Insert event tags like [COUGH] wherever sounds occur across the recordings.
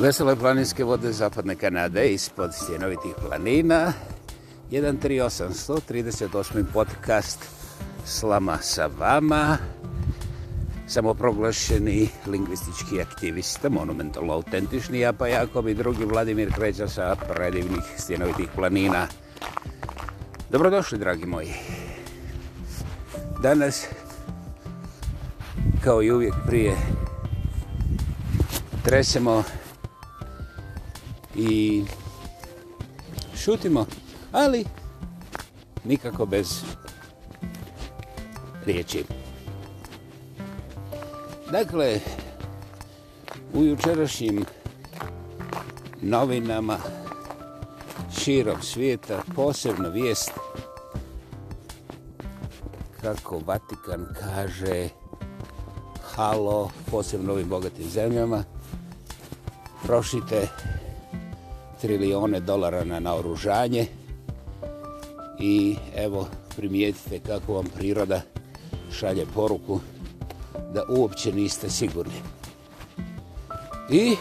Vesele planinske vode zapadne Kanade ispod stjenovitih planina. 138. podcast Slama sa vama. Samoproglašeni lingvistički aktivista, monumentalno autentični Japa Jakob i drugi Vladimir Kreća sa predivnih stjenovitih planina. Dobrodošli, dragi moji. Danas, kao i uvijek prije, tresemo i šutimo, ali nikako bez riječi. Dakle, u jučerašnjim novinama širom svijeta posebno vijest kako Vatikan kaže halo posebno ovim bogatim zemljama prošite trilione dolara na naoružanje i evo primijetite kako vam priroda šalje poruku da uopće niste sigurni. I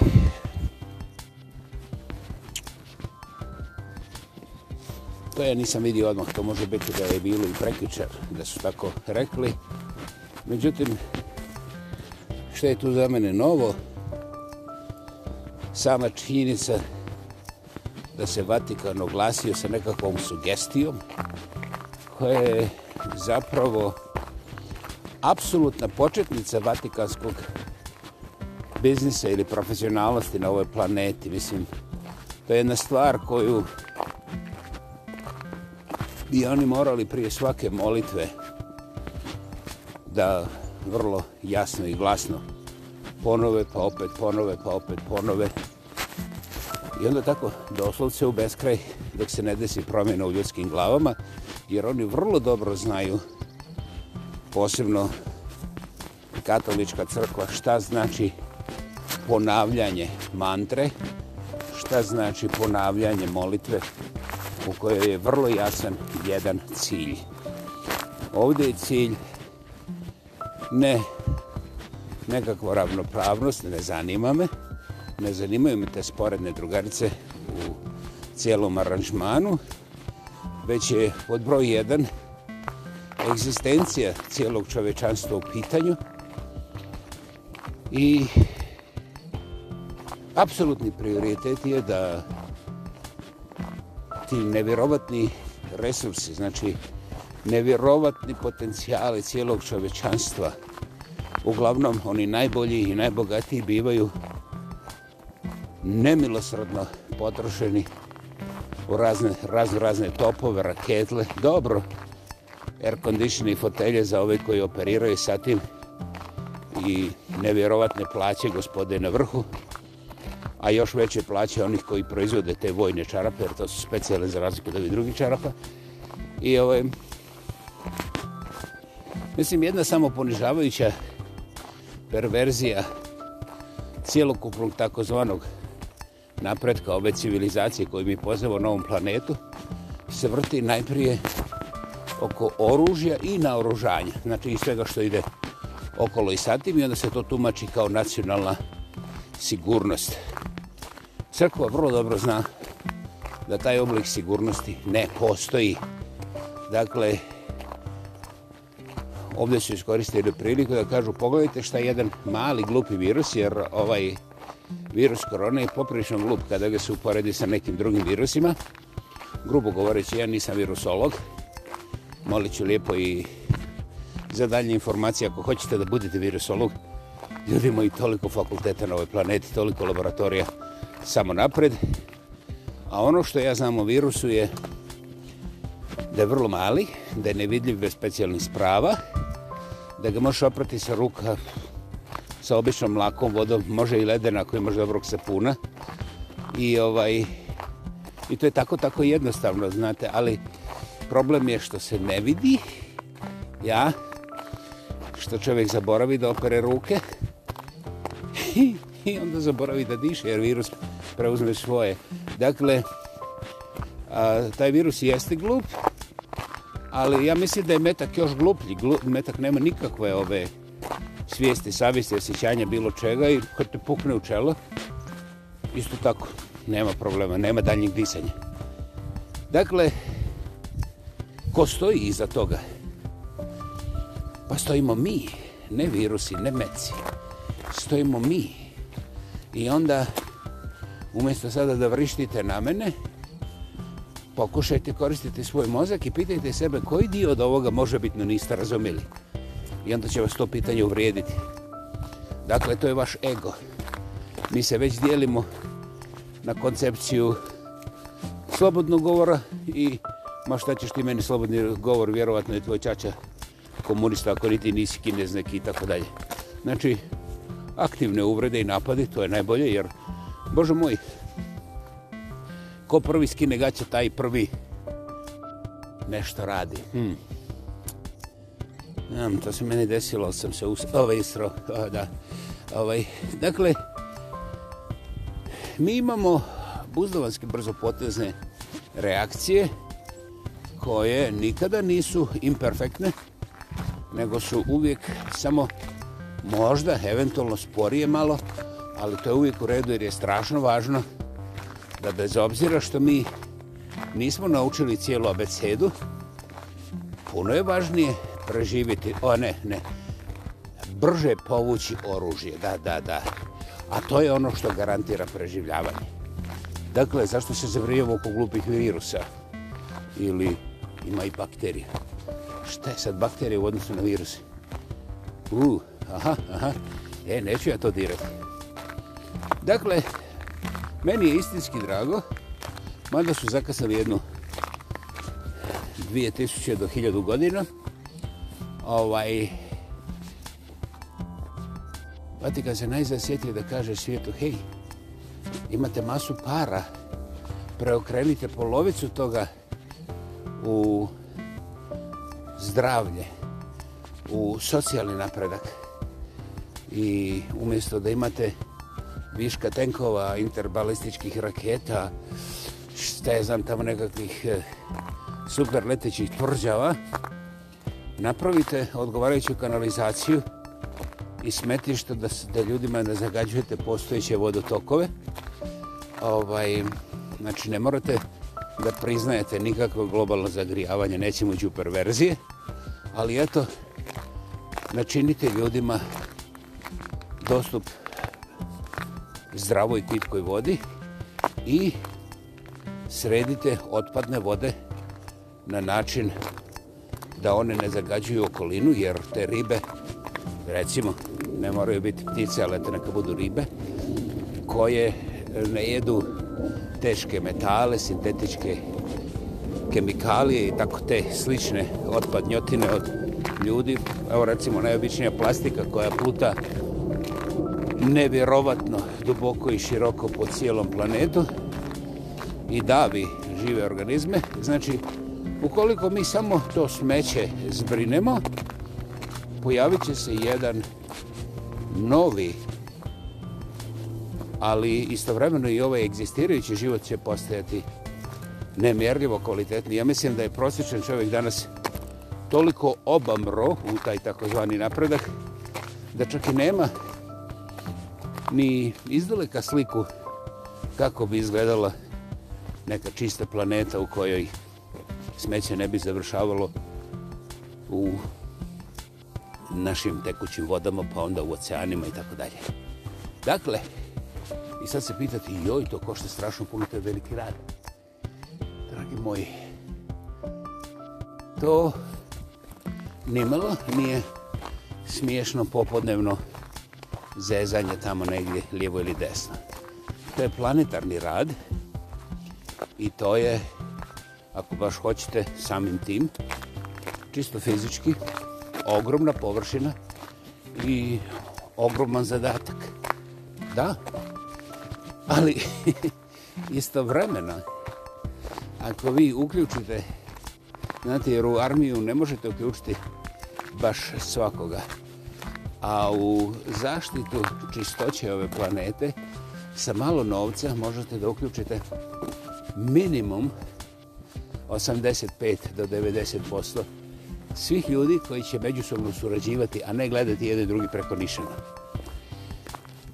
to ja nisam vidio odmah, to može biti da je bilo i prekričar da su tako rekli. Međutim, što je tu za mene novo, sama činjenica je da se Vatikan oglasio sa nekakvom sugestijom koja je zapravo apsolutna početnica vatikanskog biznisa ili profesionalnosti na ovoj planeti. Mislim, to je jedna stvar koju bi oni morali prije svake molitve da vrlo jasno i glasno ponove, pa opet ponove, pa opet ponove. Pa opet ponove. I onda tako doslovce u beskraj dok se ne desi promjena u ljudskim glavama, jer oni vrlo dobro znaju, posebno katolička crkva, šta znači ponavljanje mantre, šta znači ponavljanje molitve u kojoj je vrlo jasan jedan cilj. Ovdje je cilj ne nekakvo ravnopravnost, ne zanima me, ne zanimaju me te sporedne drugarice u cijelom aranžmanu, već je od broj jedan egzistencija cijelog čovečanstva u pitanju i apsolutni prioritet je da ti nevjerovatni resursi, znači nevjerovatni potencijale cijelog čovečanstva, uglavnom oni najbolji i najbogatiji bivaju nemilosrdno potrošeni u razne, razne, razne topove, raketle. Dobro, air conditioning fotelje za ove koji operiraju sa tim i nevjerovatne plaće gospode na vrhu, a još veće plaće onih koji proizvode te vojne čarape, jer to su specijale za razliku od ovih drugih čarapa. I ovo je, mislim, jedna samo ponižavajuća perverzija cijelokupnog takozvanog napretka ove civilizacije koju mi pozivamo novom planetu se vrti najprije oko oružja i naoružanja. Znači i svega što ide okolo i satim i onda se to tumači kao nacionalna sigurnost. Crkva vrlo dobro zna da taj oblik sigurnosti ne postoji. Dakle, ovdje su iskoristili priliku da kažu pogledajte šta jedan mali glupi virus, jer ovaj virus virus korone je poprično glup kada ga se uporedi sa nekim drugim virusima. Grubo govoreći, ja nisam virusolog. Molit ću lijepo i za dalje informacije ako hoćete da budete virusolog. Ljudi imaju toliko fakulteta na ovoj planeti, toliko laboratorija samo napred. A ono što ja znam o virusu je da je vrlo mali, da je nevidljiv bez specijalnih sprava, da ga možeš oprati sa ruka sa običnom mlakom vodom, može i ledena koja može dobrog sapuna. I ovaj i to je tako tako jednostavno, znate, ali problem je što se ne vidi. Ja što čovjek zaboravi da opere ruke [LAUGHS] i onda zaboravi da diše jer virus preuzme svoje. Dakle, a, taj virus jeste glup, ali ja mislim da je metak još gluplji. Glu, metak nema nikakve ove ovaj, svijesti, savjesti, osjećanja, bilo čega i kad te pukne u čelo, isto tako, nema problema, nema daljnjeg disanja. Dakle, ko stoji iza toga? Pa stojimo mi, ne virusi, ne meci. Stojimo mi. I onda, umjesto sada da vrištite na mene, pokušajte koristiti svoj mozak i pitajte sebe koji dio od ovoga može biti, no niste razumili i onda će vas to pitanje uvrijediti. Dakle, to je vaš ego. Mi se već dijelimo na koncepciju slobodnog govora i ma šta ćeš ti meni slobodni govor, vjerovatno je tvoj čača komunista, ako niti nisi kinez neki i tako dalje. Znači, aktivne uvrede i napade, to je najbolje, jer, bože moj, ko prvi skine gaća, taj prvi nešto radi. Hmm. Znam, to se meni desilo, sam se us... Ovo, ovaj, istro, o, da. Ovo, ovaj, dakle, mi imamo buzdovanske brzopotezne reakcije koje nikada nisu imperfektne, nego su uvijek samo možda, eventualno sporije malo, ali to je uvijek u redu jer je strašno važno da bez obzira što mi nismo naučili cijelu abecedu, puno je važnije preživiti, o ne, ne, brže povući oružje, da, da, da. A to je ono što garantira preživljavanje. Dakle, zašto se zavrijevo oko glupih virusa? Ili ima i bakterije? Šta je sad bakterije u odnosu na virusi? U, uh, aha, aha, e, neću ja to dirati. Dakle, meni je istinski drago, mada su zakasali jednu 2000 do 1000 godina, ovaj, Vatikan se najzasjetio da kaže svijetu, hej, imate masu para, preokrenite polovicu toga u zdravlje, u socijalni napredak. I umjesto da imate viška tenkova, interbalističkih raketa, šta je znam tamo nekakvih eh, super letećih tvrđava, napravite odgovarajuću kanalizaciju i smetište da da ljudima ne zagađujete postojeće vodotokove. Ovaj, znači, ne morate da priznajete nikakvo globalno zagrijavanje, nećemo ući u perverzije, ali eto, načinite ljudima dostup zdravoj pitkoj vodi i sredite otpadne vode na način da one ne zagađuju okolinu, jer te ribe, recimo, ne moraju biti ptice, ali te neka budu ribe, koje ne jedu teške metale, sintetičke kemikalije i tako te slične otpadnjotine od ljudi. Evo recimo najobičnija plastika koja pluta nevjerovatno duboko i široko po cijelom planetu i davi žive organizme. Znači, Ukoliko mi samo to smeće zbrinemo, pojavit će se jedan novi, ali istovremeno i ovaj egzistirajući život će postajati nemjerljivo kvalitetni. Ja mislim da je prosječan čovjek danas toliko obamro u taj takozvani napredak, da čak i nema ni izdaleka sliku kako bi izgledala neka čista planeta u kojoj smeće ne bi završavalo u našim tekućim vodama, pa onda u oceanima i tako dalje. Dakle, i sad se pitati, joj, to košta strašno puno, to je veliki rad. Dragi moji, to nimalo nije smiješno popodnevno zezanje tamo negdje, lijevo ili desno. To je planetarni rad i to je ako baš hoćete, samim tim, čisto fizički, ogromna površina i ogroman zadatak. Da, ali [LAUGHS] isto vremena, ako vi uključite, znate, jer u armiju ne možete uključiti baš svakoga, a u zaštitu čistoće ove planete sa malo novca možete da uključite minimum 85 do 90% svih ljudi koji će međusobno surađivati, a ne gledati jedan drugi preko nišana.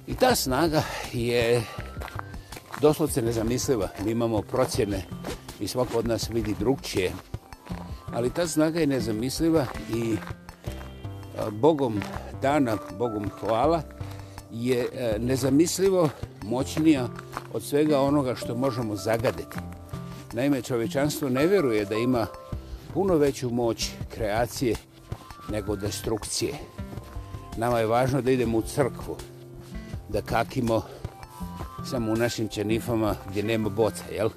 I ta snaga je doslovce nezamisliva. Mi imamo procjene i svako od nas vidi drugčije. Ali ta snaga je nezamisliva i e, Bogom dana, Bogom hvala, je e, nezamislivo moćnija od svega onoga što možemo zagaditi. Naime, čovečanstvo ne vjeruje da ima puno veću moć kreacije nego destrukcije. Nama je važno da idemo u crkvu, da kakimo samo u našim čenifama gdje nema boca, jel?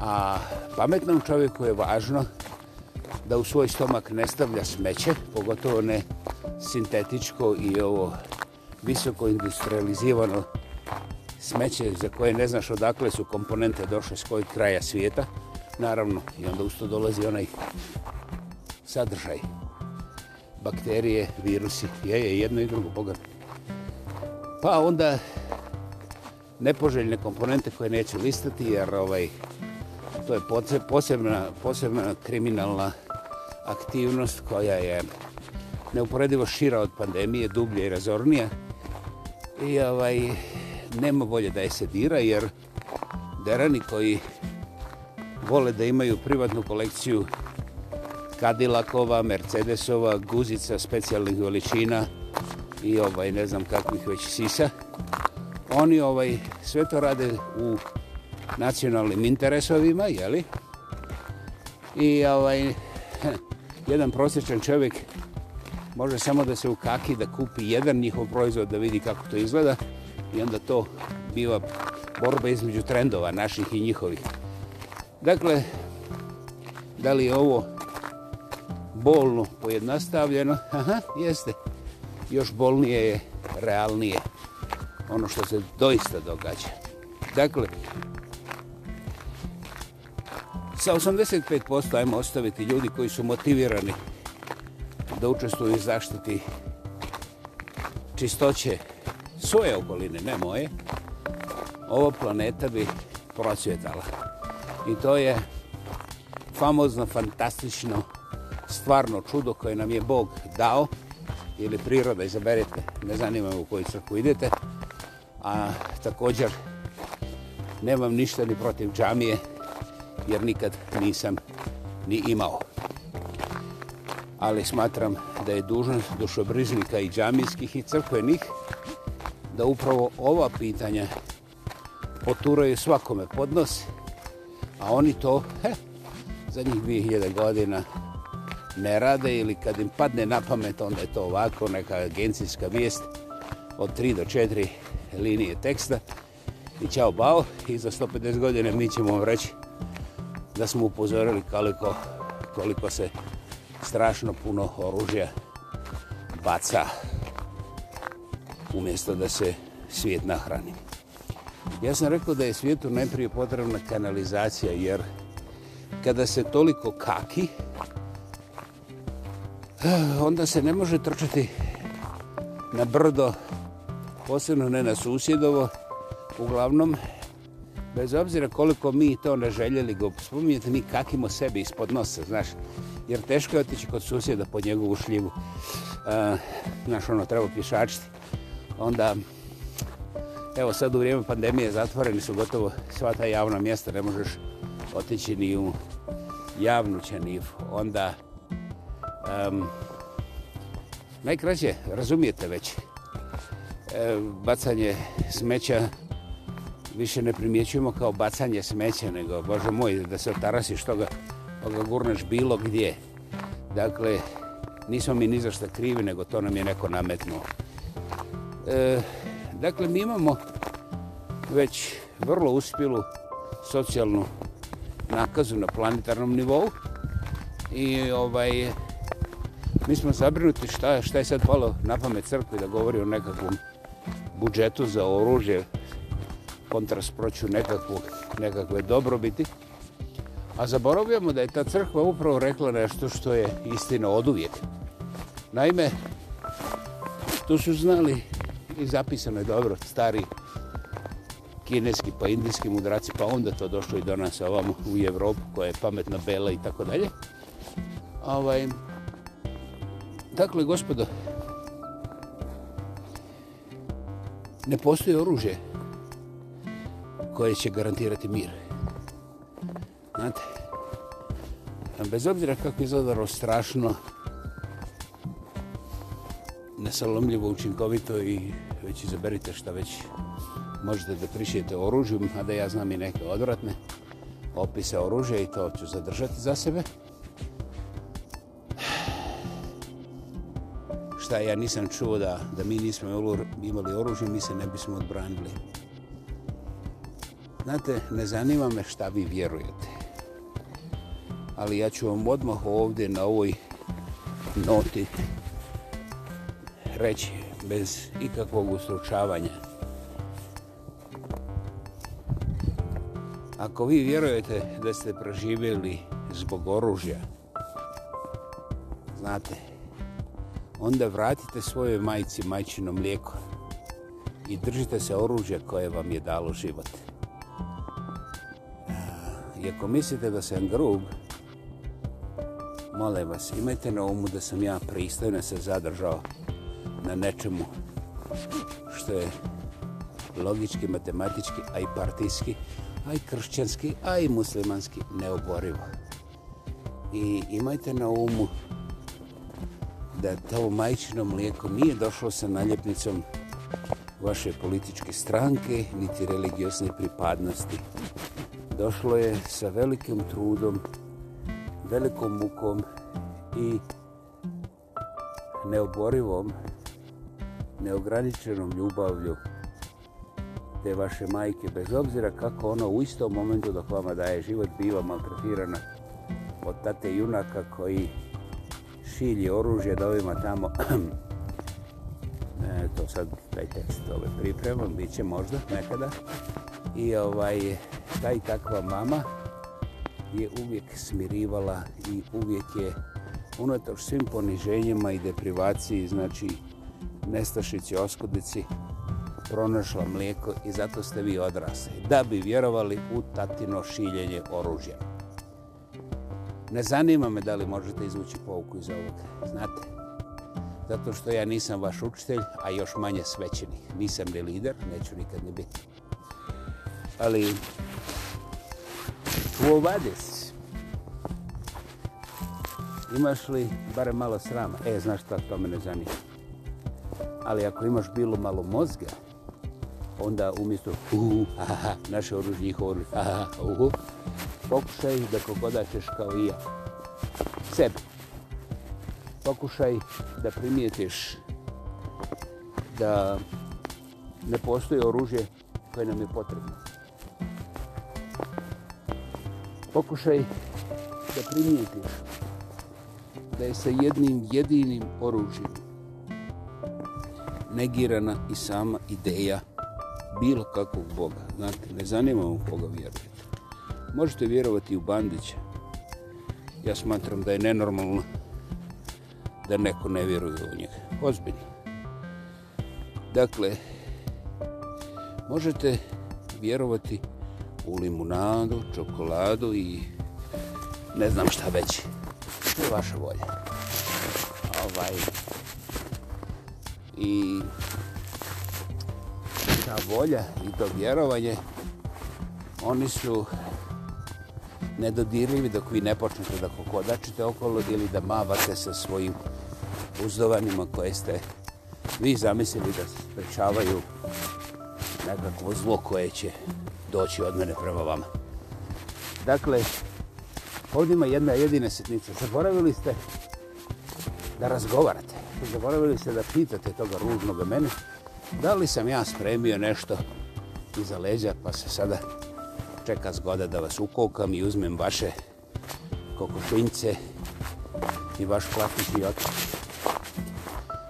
A pametnom čovjeku je važno da u svoj stomak ne stavlja smeće, pogotovo ne sintetičko i ovo visoko industrializirano smeće za koje ne znaš odakle su komponente došle s kojeg kraja svijeta, naravno, i onda usto dolazi onaj sadržaj. Bakterije, virusi, je, je jedno i drugo, bogat. Pa onda nepoželjne komponente koje neću listati, jer ovaj, to je posebna, posebna kriminalna aktivnost koja je neuporedivo šira od pandemije, dublje i razornija. I ovaj, nema bolje da je sedira, jer derani koji vole da imaju privatnu kolekciju Kadilakova, Mercedesova, guzica specijalnih veličina i ovaj ne znam kakvih već sisa. Oni ovaj sve to rade u nacionalnim interesovima, je li? I ovaj [LAUGHS] jedan prosječan čovjek može samo da se ukaki da kupi jedan njihov proizvod da vidi kako to izgleda i onda to biva borba između trendova naših i njihovih. Dakle, da li je ovo bolno pojednostavljeno? [LAUGHS] Aha, jeste. Još bolnije je realnije ono što se doista događa. Dakle, sa 85% ajmo ostaviti ljudi koji su motivirani da učestvuju u zaštiti čistoće svoje okoline, ne moje, ova planeta bi procvjetala. I to je famozno, fantastično, stvarno čudo koje nam je Bog dao, ili priroda, izaberete, ne zanima u koju crku idete, a također nemam ništa ni protiv džamije, jer nikad nisam ni imao. Ali smatram da je dužnost dušobrižnika i džamijskih i crkvenih da upravo ova pitanja poturaju svakome podnosi, a oni to he, za njih 2000 godina ne rade ili kad im padne na pamet, onda je to ovako neka agencijska vijest od 3 do 4 linije teksta. I čao bao, i za 150 godine mi ćemo vam reći da smo upozorili koliko, koliko se strašno puno oružja baca umjesto da se svijet nahrani. Ja sam rekao da je svijetu najprije potrebna kanalizacija, jer kada se toliko kaki, eh, onda se ne može trčati na brdo, posebno ne na susjedovo, uglavnom, bez obzira koliko mi to ne željeli go spominjati, mi kakimo sebi ispod nosa, znaš, jer teško je otići kod susjeda po njegovu šljivu. Uh, znaš, ono, treba pješačiti onda evo sad u vrijeme pandemije zatvoreni su gotovo sva ta javna mjesta, ne možeš otići ni u javnu čaniv. Onda um, najkraće, razumijete već, e, bacanje smeća više ne primjećujemo kao bacanje smeća, nego, bože moj, da se otarasiš toga, toga gurneš bilo gdje. Dakle, nismo mi ni za što krivi, nego to nam je neko nametnuo. E, dakle, mi imamo već vrlo uspjelu socijalnu nakazu na planetarnom nivou i ovaj, mi smo zabrinuti šta, šta je sad palo na pamet crkvi da govori o nekakvom budžetu za oružje kontrasproću nekakvog, nekakve dobrobiti. A zaboravljamo da je ta crkva upravo rekla nešto što je istina od uvijek. Naime, to su znali i zapisano je dobro stari kineski pa indijski mudraci, pa onda to došlo i do nas ovamo u Evropu koja je pametna, bela i tako dalje. Ovaj, dakle, gospodo, ne postoji oružje koje će garantirati mir. Znate, bez obzira kako je zadaro strašno, nesalomljivo, učinkovito i već izaberite šta već možete da prišijete oružju, mada ja znam i neke odvratne opise oružja i to ću zadržati za sebe. Šta ja nisam čuo da, da mi nismo imali oružje, mi se ne bismo odbranili. Znate, ne zanima me šta vi vjerujete. Ali ja ću vam odmah ovdje na ovoj noti reći bez ikakvog ustručavanja. Ako vi vjerujete da ste proživjeli zbog oružja, znate, onda vratite svoje majci majčino mlijeko i držite se oružja koje vam je dalo život. I ako mislite da sam grub, mole vas, imajte na umu da sam ja pristojno se zadržao na nečemu što je logički, matematički, a i partijski, a i kršćanski, a i muslimanski neoborivo. I imajte na umu da to majčino mlijeko nije došlo sa naljepnicom vaše političke stranke niti religiosne pripadnosti. Došlo je sa velikim trudom, velikom mukom i neoborivom neograničenom ljubavlju te vaše majke, bez obzira kako ona u istom momentu dok vama daje život biva maltretirana od tate junaka koji šilje oružje da ovima tamo e, [CLEARS THROAT] to sad taj tekst ovaj pripremam bit će možda nekada i ovaj taj takva mama je uvijek smirivala i uvijek je unatoč svim poniženjima i deprivaciji znači nestašici, oskudici pronašla mlijeko i zato ste vi odrasli, da bi vjerovali u tatino šiljenje oružja. Ne zanima me da li možete izvući povuku iz ovoga, znate. Zato što ja nisam vaš učitelj, a još manje svećenik. Nisam ni lider, neću nikad ne biti. Ali, uovadis, imaš li bare malo srama? E, znaš šta, to me ne zanima ali ako imaš bilo malo mozga, onda umjesto uh, aha, naše oružje, njihovo oružje, aha, uh, pokušaj da kogodačeš kao i ja, sebi. Pokušaj da primijetiš da ne postoji oružje koje nam je potrebno. Pokušaj da primijetiš da je sa jednim jedinim oružje negirana i sama ideja bilo kakvog Boga. Znate, ne zanima vam koga vjerujete. Možete vjerovati u Bandića. Ja smatram da je nenormalno da neko ne vjeruje u njega. Ozbiljno. Dakle, možete vjerovati u limunadu, čokoladu i ne znam šta već. To je vaša volja. Ovaj... Right i ta volja i to vjerovanje, oni su nedodirljivi dok vi ne počnete da kokodačite okolo ili da mavate sa svojim uzdovanima koje ste vi zamislili da sprečavaju nekakvo zlo koje će doći od mene prema vama. Dakle, ovdje ima jedna jedina sitnica. Zaboravili ste da razgovarate. Zaboravili ste da pitate toga ružnog mene da li sam ja spremio nešto iza leđa pa se sada čeka zgoda da vas ukokam i uzmem vaše kokošinjce i vaš platni pijot.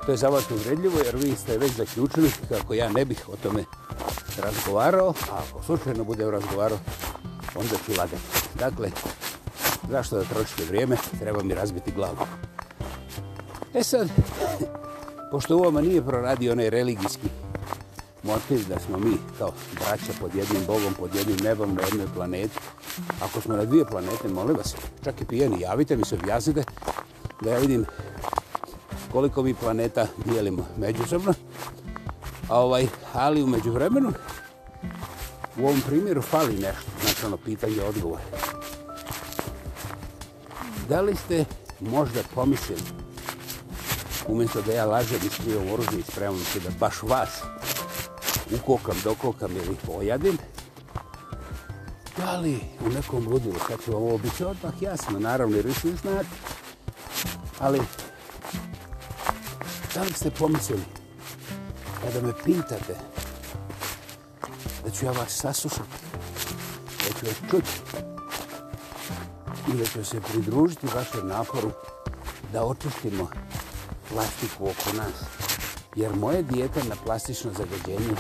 To je za vas uvredljivo jer vi ste već zaključili kako ja ne bih o tome razgovarao, a ako slučajno bude razgovarao, onda ću lagati. Dakle, zašto da tročite vrijeme, treba mi razbiti glavu. E sad, pošto u ovome nije proradio onaj religijski motiv da smo mi kao braća pod jednim bogom, pod jednim nebom na jednoj planeti, ako smo na dvije planete, molim vas, čak i pijeni, javite mi se, objasnite da ja vidim koliko mi planeta dijelimo međusobno. A ovaj, ali umeđu vremenu, u ovom primjeru fali nešto, znači ono pitanje odgovore. Da li ste možda pomislili umjesto da ja lažem i skrijem oružje i spremam se da baš vas ukokam, dokokam ili pojadim, da li u nekom ludilu, kad će vam ovo biti odmah jasno, naravno jer vi svi znate, ali da li ste pomislili kada me pitate da ću ja vas saslušati, da ću vas čuti i da ću se pridružiti vašem naporu da očistimo plastiku oko nas. Jer moje dijete na plastično zagađenje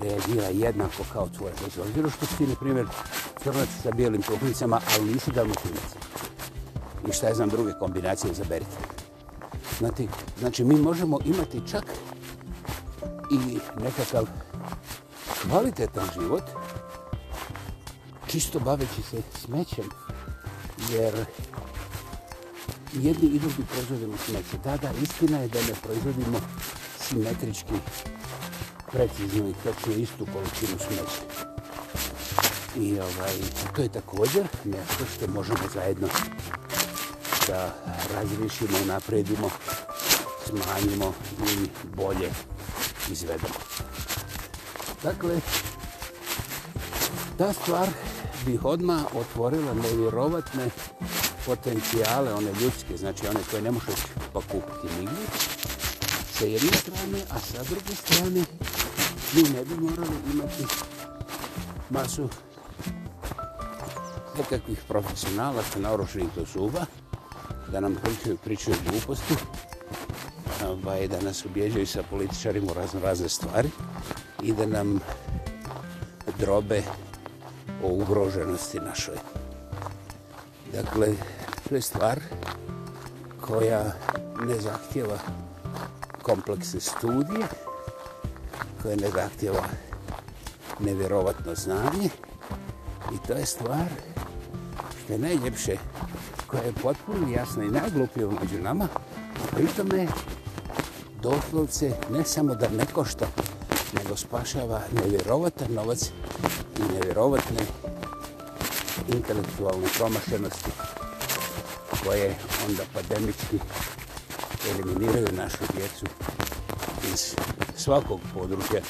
reagira jednako kao tvoje dijete. Znači, Odbiro što ti, na primjer, crnac sa bijelim tuhnicama, ali nisi dalmatinac. I šta je znam druge kombinacije, zaberite. Znati, znači, mi možemo imati čak i nekakav kvalitetan život, čisto baveći se smećem, jer jedni i drugi proizvodimo smeće. Da, da, istina je da ne proizvodimo simetrički, precizno i tečno istu količinu smeće. I ovaj, to je također nešto što možemo zajedno da razrišimo, napredimo, smanjimo ili bolje izvedemo. Dakle, ta stvar bih odmah otvorila nevjerovatne potencijale, one ljudske, znači one koje ne možeš pa kupiti nigdje, sa jedne strane, a sa druge strane, mi ne bi morali imati masu nekakvih profesionalaca na oročenih do zuba, da nam pričaju, pričaju gluposti, ovaj, da nas objeđaju sa političarima u razno razne stvari i da nam drobe o ugroženosti našoj. Dakle, to je stvar koja ne zahtjeva komplekse studije, koja ne zahtjeva nevjerovatno znanje i to je stvar što je najljepše, koja je potpuno jasna i najglupija među nama, a pritome doslovce ne samo da ne košta, nego spašava nevjerovatan novac i nevjerovatne intelektualne promašenosti koje onda pandemički eliminiraju našu djecu iz svakog područja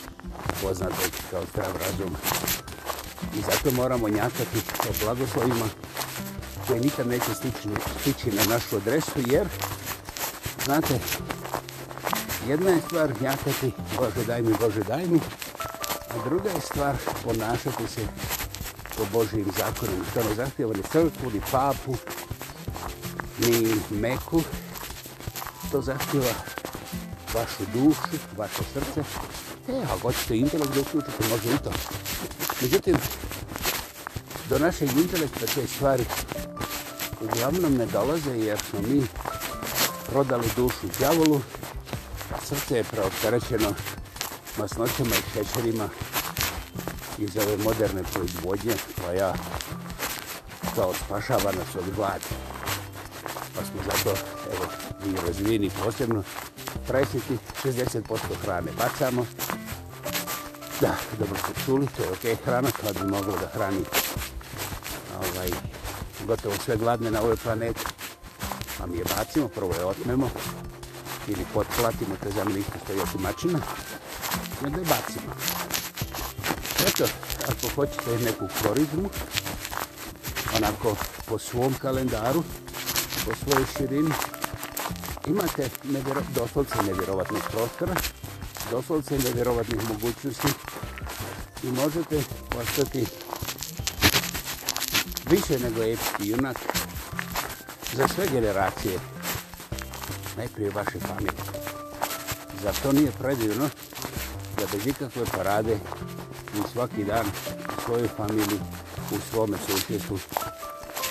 poznatog kao zdrav razum. I zato moramo njakati o blagoslovima koje nikad neće stići, stići na našu adresu, jer, znate, jedna je stvar njakati Bože daj mi, Bože daj mi, a druga je stvar ponašati se po Božijim zakonom. To ne zahtjeva ni crkvu, ni papu, ni meku. To zahtjeva vašu dušu, vaše srce. E, ako hoćete intelekt da uključite, može i to. Međutim, do našeg intelekta te stvari uglavnom ne dolaze jer smo mi prodali dušu djavolu, srce je preopterećeno masnoćama i šećerima, iz ove moderne proizvodnje koja kao spašava nas od glade. Pa smo zato, evo, mi razvijeni posebno, presjeti 60% hrane bacamo. Da, dobro ste čuli, to je okej okay, hrana, pa bi moglo da hrani ovaj, gotovo sve gladne na ovoj planeti. Pa mi je bacimo, prvo je otmemo ili potplatimo, to je za mene isto što je otimačina. I onda je bacimo ako hoćete neku korizmu, onako po svom kalendaru, po svojoj širini, imate nevjero, doslovce nevjerovatnih prostora, doslovce nevjerovatnih mogućnosti i možete postati više nego epski junak za sve generacije, najprije vaše pamete. Zato nije predivno da bez ikakve parade i svaki dan svojoj familiji, u svome susjetu,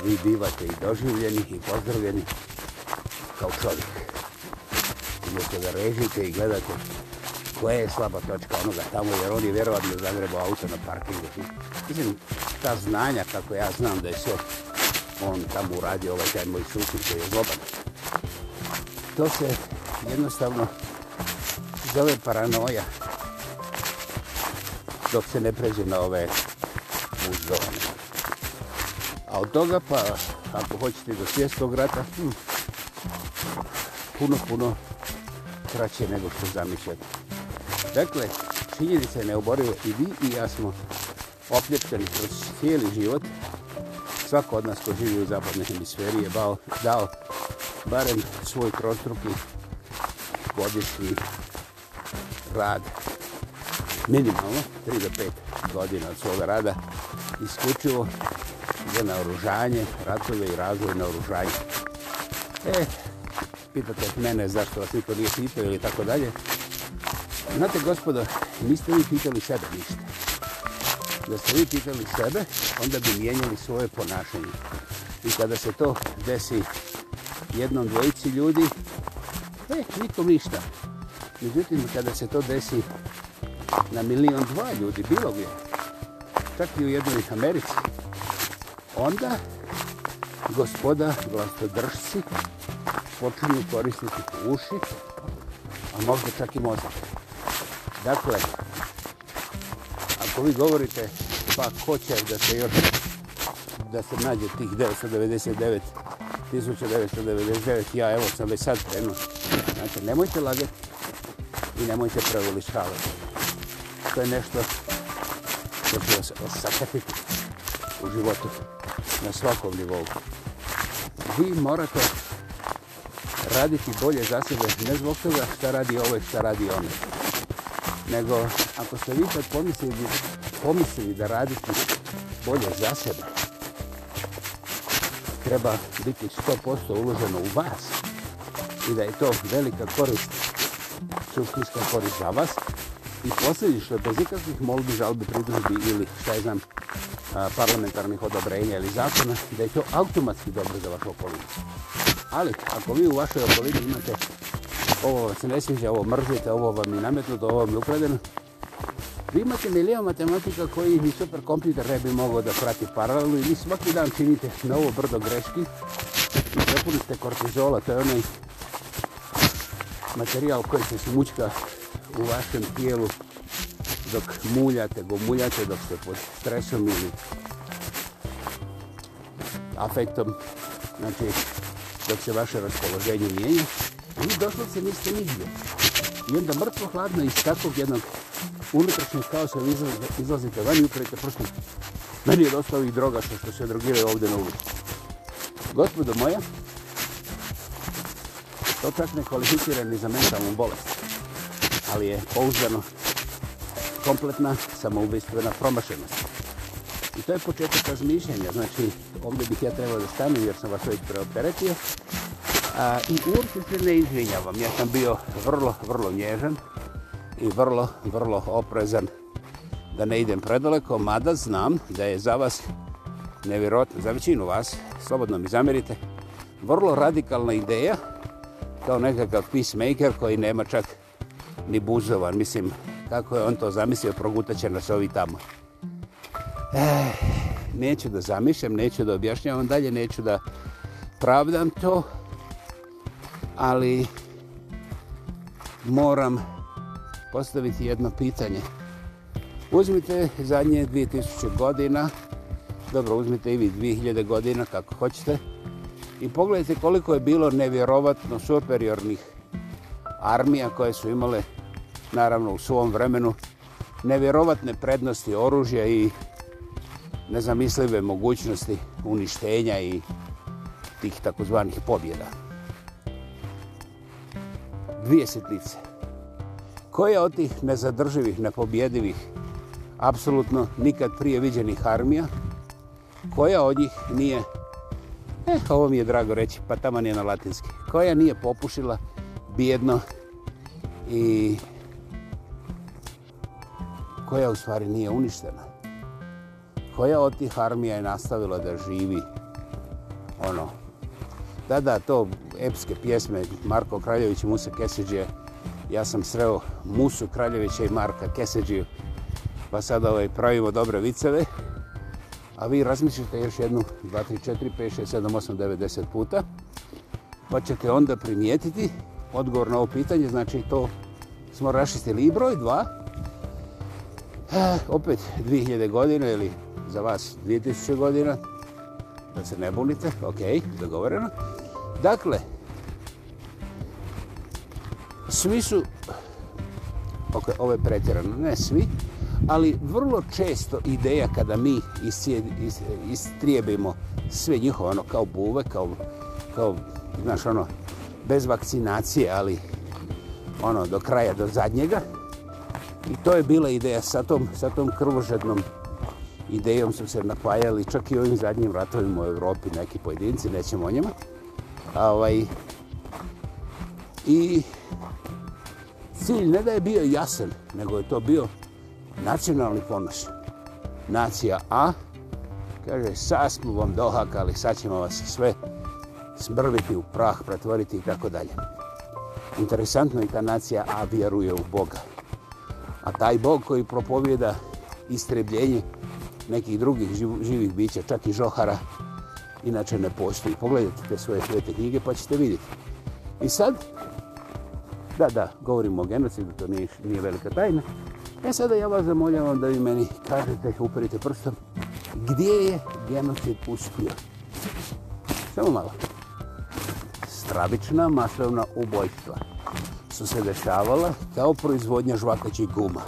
vi bivate i doživljeni i pozdravljeni kao čovjek. Umjesto da režite i gledate koja je slaba točka onoga tamo, jer oni vjerovatno zagrebu auto na parkingu. Mislim, ta znanja, kako ja znam da je sve on tamo uradio ovaj taj moj susjet koji je zloban. To se jednostavno zove paranoja dok se ne pređe na ove od toga, pa ako hoćete do svjetskog rata, hm, puno, puno kraće nego što zamišljate. Dakle, činjenica je neoborivo i vi i ja smo opljepteni kroz cijeli život. Svako od nas ko živi u zapadnoj hemisferi je bao, dao barem svoj trostruki godišnji rad minimalno 3 do 5 godina od svoga rada isključivo za naoružanje, ratove i razvoj naoružanja. E, pitate mene zašto vas niko nije pitao ili tako dalje. Znate, gospodo, niste vi pitali sebe ništa. Da ste vi pitali sebe, onda bi mijenjali svoje ponašanje. I kada se to desi jednom dvojici ljudi, e, nikom ništa. Međutim, kada se to desi na milion dva ljudi, bilo gdje, čak i u jednoj Americi, onda gospoda glasodržci počinju koristiti uši, a možda čak i mozak. Dakle, ako vi govorite pa ko će da se još da se nađe tih 999 1999, ja evo sam već sad krenuo. Znači, nemojte lagati i nemojte preveličavati. To je nešto što će vas sakrpiti u životu na svakom nivou. Vi morate raditi bolje za sebe, ne zbog toga šta radi ove, ovaj, šta radi one. Nego, ako ste vi kad pomislili, pomislili da radite bolje za sebe, treba biti 100% uloženo u vas i da je to velika korist, suštinska korist za vas i posljedično, bez ikakvih molbi, žalbi, pridružbi ili šta je znam, parlamentarnih odobrenja ili zakona, da je to automatski dobro za vašu okolinu. Ali, ako vi u vašoj okolini imate ovo vam se ne sviđa, ovo mržite, ovo vam je nametnuto, ovo vam je ukradeno, vi imate milijon matematika koji ni super kompjuter ne bi mogao da prati paralelu i vi svaki dan činite novo brdo greški i prepunite kortizola, to je onaj materijal koji se smučka u vašem tijelu dok muljate, go muljate, dok ste pod stresom ili afektom, znači dok se vaše raspoloženje mijenje, vi došlo se niste nigdje. I onda mrtvo hladno iz takvog jednog unutrašnjeg kaosa vi izlazite van i upravite prstom. Meni je dosta ovih droga što, što se drogiraju ovdje na ulici. Gospodo moja, to čak ne kvalificira ni za mentalnu bolest, ali je pouzdano kompletna samoubistvena promašenost. I to je početak razmišljenja, znači ovdje bih ja trebao da stanem jer sam vas već preoperetio. A, I uopće se ne izvinjavam, ja sam bio vrlo, vrlo nježan i vrlo, vrlo oprezan da ne idem predaleko, mada znam da je za vas nevjerojatno, za većinu vas, slobodno mi zamerite, vrlo radikalna ideja kao nekakav peacemaker koji nema čak ni buzovan, mislim, kako je on to zamislio, progutaće nas ovi tamo. Eh, neću da zamišljam, neću da objašnjavam dalje, neću da pravdam to, ali moram postaviti jedno pitanje. Uzmite zadnje 2000 godina, dobro, uzmite i vi 2000 godina, kako hoćete, i pogledajte koliko je bilo nevjerovatno superiornih armija koje su imale naravno u svom vremenu nevjerovatne prednosti oružja i nezamislive mogućnosti uništenja i tih takozvanih pobjeda. Dvije sitnice. Koja od tih nezadrživih, nepobjedivih, apsolutno nikad prije viđenih armija, koja od njih nije, e, ovo mi je drago reći, pa tamo nije na latinski, koja nije popušila bijedno i koja u stvari nije uništena. Koja od tih armija je nastavila da živi ono. Da, da, to epske pjesme Marko Kraljević i Musa Keseđe. Ja sam sreo Musu Kraljevića i Marka Keseđe. Pa sada ovaj, pravimo dobre viceve. A vi razmišljate još jednu, 2, 3, 4, 5, 6, 7, 8, 9, puta. Pa ćete onda primijetiti odgovor na ovo pitanje. Znači to smo rašistili i broj A, ah, opet 2000 godina ili za vas 2000 godina, da se ne bunite, ok, dogovoreno. Dakle, svi su, ok, ovo je pretjerano, ne svi, ali vrlo često ideja kada mi istrijebimo sve njihovo, ono, kao buve, kao, kao, znaš, ono, bez vakcinacije, ali ono, do kraja, do zadnjega, I to je bila ideja sa tom, sa tom krvožednom idejom su se napajali čak i ovim zadnjim ratovima u Evropi neki pojedinci, nećemo o njima. A ovaj, I cilj ne da je bio jasan, nego je to bio nacionalni ponos. Nacija A kaže, sad smo vam dohakali, sad ćemo vas sve smrviti u prah, pretvoriti i tako dalje. Interesantno je ta nacija A vjeruje u Boga. A taj Bog koji propovjeda istrebljenje nekih drugih živih bića, čak i žohara, inače ne postoji. Pogledajte te svoje svete knjige pa ćete vidjeti. I sad, da, da, govorimo o genocidu, to nije, nije velika tajna. E sada ja vas zamoljavam da vi meni kažete, uperite prstom, gdje je genocid uspio? Samo malo. Stravična masovna ubojstva su se dešavala kao proizvodnja žvakaćih guma.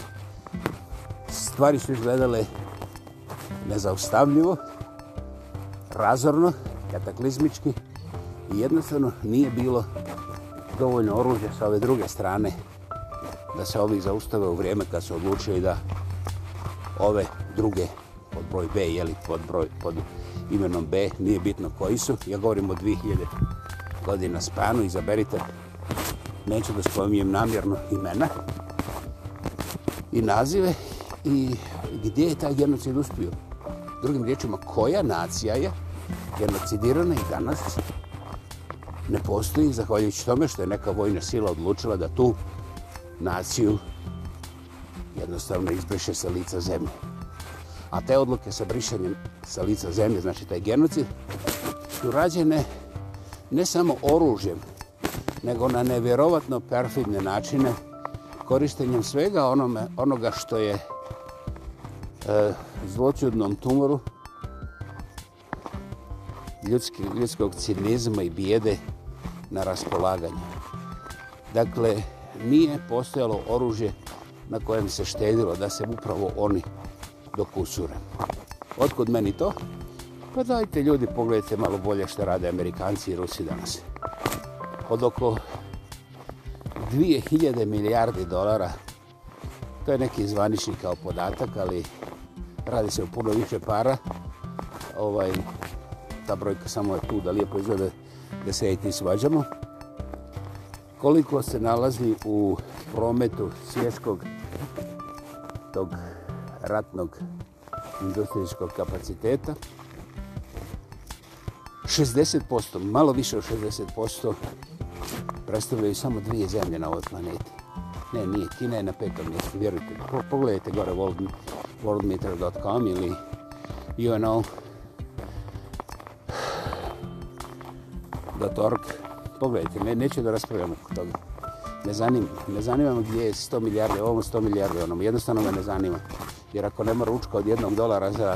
Stvari su izgledale nezaustavljivo, razorno, kataklizmički i jednostavno nije bilo dovoljno oružja sa ove druge strane da se ovi zaustave u vrijeme kad su odlučili da ove druge pod broj B, jeli pod, broj, pod imenom B, nije bitno koji su, ja govorim o 2000 godina spanu, izaberite neću da spominjem namjerno imena i nazive i gdje je taj genocid uspio. Drugim riječima, koja nacija je genocidirana i danas ne postoji, zahvaljujući tome što je neka vojna sila odlučila da tu naciju jednostavno izbriše sa lica zemlje. A te odluke sa brišanjem sa lica zemlje, znači taj genocid, su rađene ne samo oružjem, nego na nevjerovatno perfidne načine korištenjem svega onome, onoga što je e, zločudnom tumoru ljudski, ljudskog cinizma i bijede na raspolaganju. Dakle, nije postojalo oružje na kojem se štedilo da se upravo oni dokusure. Otkud meni to? Pa dajte ljudi, pogledajte malo bolje što rade Amerikanci i Rusi danas od oko 2000 milijardi dolara. To je neki zvanični kao podatak, ali radi se o puno više para. Ovaj, ta brojka samo je tu da lijepo izgleda da se i ti svađamo. Koliko se nalazi u prometu svjetskog tog ratnog industrijskog kapaciteta? 60%, malo više od predstavljaju samo dvije zemlje na ovoj planeti. Ne, nije, Kina je na petom mjestu, vjerujte. Pogledajte gore world, worldmeter.com ili uno.org. Pogledajte, ne, neću da raspravljam oko toga. Ne zanima, ne zanima me gdje je 100 milijarde, ovom 100 milijarde, onom. Jednostavno me ne zanima. Jer ako nema ručka od jednog dolara za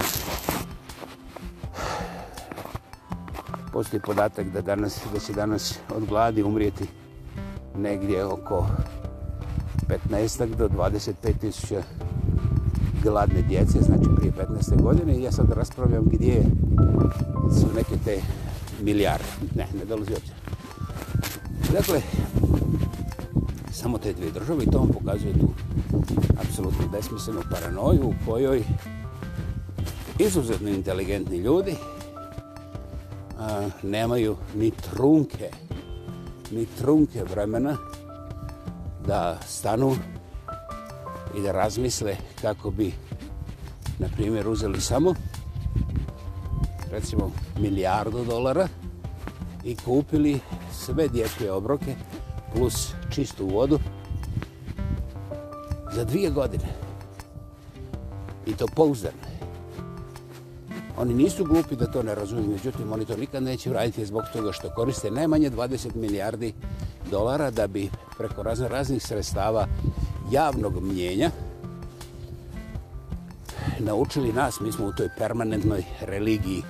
postoji podatak da danas da će danas od gladi umrijeti negdje oko 15 do 25.000 gladne djece, znači prije 15. godine i ja sad raspravljam gdje su neke te milijarde. Ne, ne dolazi opće. Dakle, samo te dvije države i to vam pokazuje tu apsolutno besmislenu paranoju u kojoj izuzetno inteligentni ljudi nemaju ni trunke, ni trunke vremena da stanu i da razmisle kako bi, na primjer, uzeli samo, recimo, milijardu dolara i kupili sve dječje obroke plus čistu vodu za dvije godine. I to pouzdano Oni nisu glupi da to ne razumiju, međutim oni to nikad neće raditi zbog toga što koriste najmanje 20 milijardi dolara da bi preko razne, raznih sredstava javnog mnjenja naučili nas, mi smo u toj permanentnoj religiji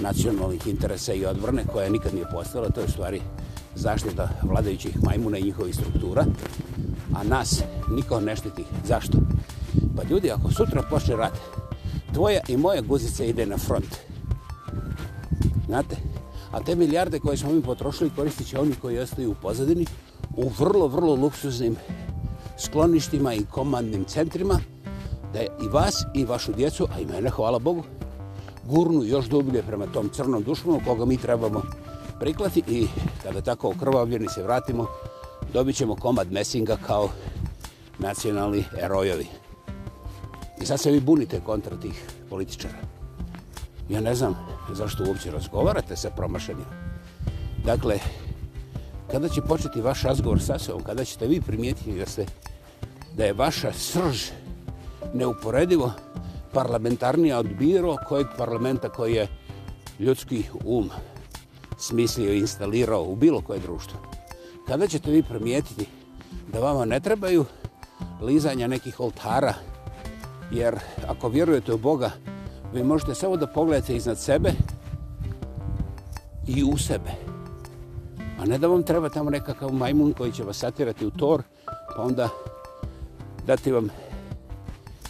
nacionalnih interesa i odvrne koja nikad nije postala, to je u stvari zaštita vladajućih majmuna i njihovih struktura, a nas niko ne štiti. Zašto? Pa ljudi, ako sutra počne rat, tvoja i moja guzica ide na front. Znate, a te milijarde koje smo mi potrošili koristit će oni koji ostaju u pozadini u vrlo, vrlo luksuznim skloništima i komandnim centrima da i vas i vašu djecu, a i mene, hvala Bogu, gurnu još dublje prema tom crnom dušmanu koga mi trebamo priklati i kada tako okrvavljeni se vratimo, dobit ćemo komad mesinga kao nacionalni erojovi. I sad se vi bunite kontra tih političara. Ja ne znam zašto uopće razgovarate sa promašanjem. Dakle, kada će početi vaš razgovor sa sobom, kada ćete vi primijetiti da, ste, da je vaša srž neuporedivo parlamentarnija od biro kojeg parlamenta koji je ljudski um smislio i instalirao u bilo koje društvo. Kada ćete vi primijetiti da vama ne trebaju lizanja nekih oltara, Jer ako vjerujete u Boga, vi možete samo da pogledate iznad sebe i u sebe. A ne da vam treba tamo nekakav majmun koji će vas satirati u tor, pa onda dati vam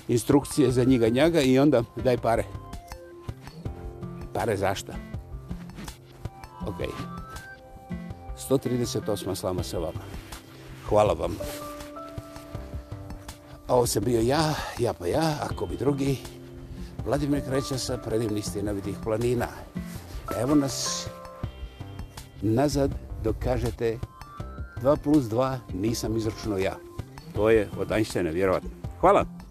instrukcije za njega njaga i onda daj pare. Pare zašto? Ok. 138. slama sa vama. Hvala vam. Hvala vam. Ovo sam bio ja, ja pa ja, ako bi drugi. Vladimir Kreća sa predivnih stinovitih planina. Evo nas nazad dok kažete 2 plus 2 nisam izračunao ja. To je od Einsteina, vjerovatno. Hvala!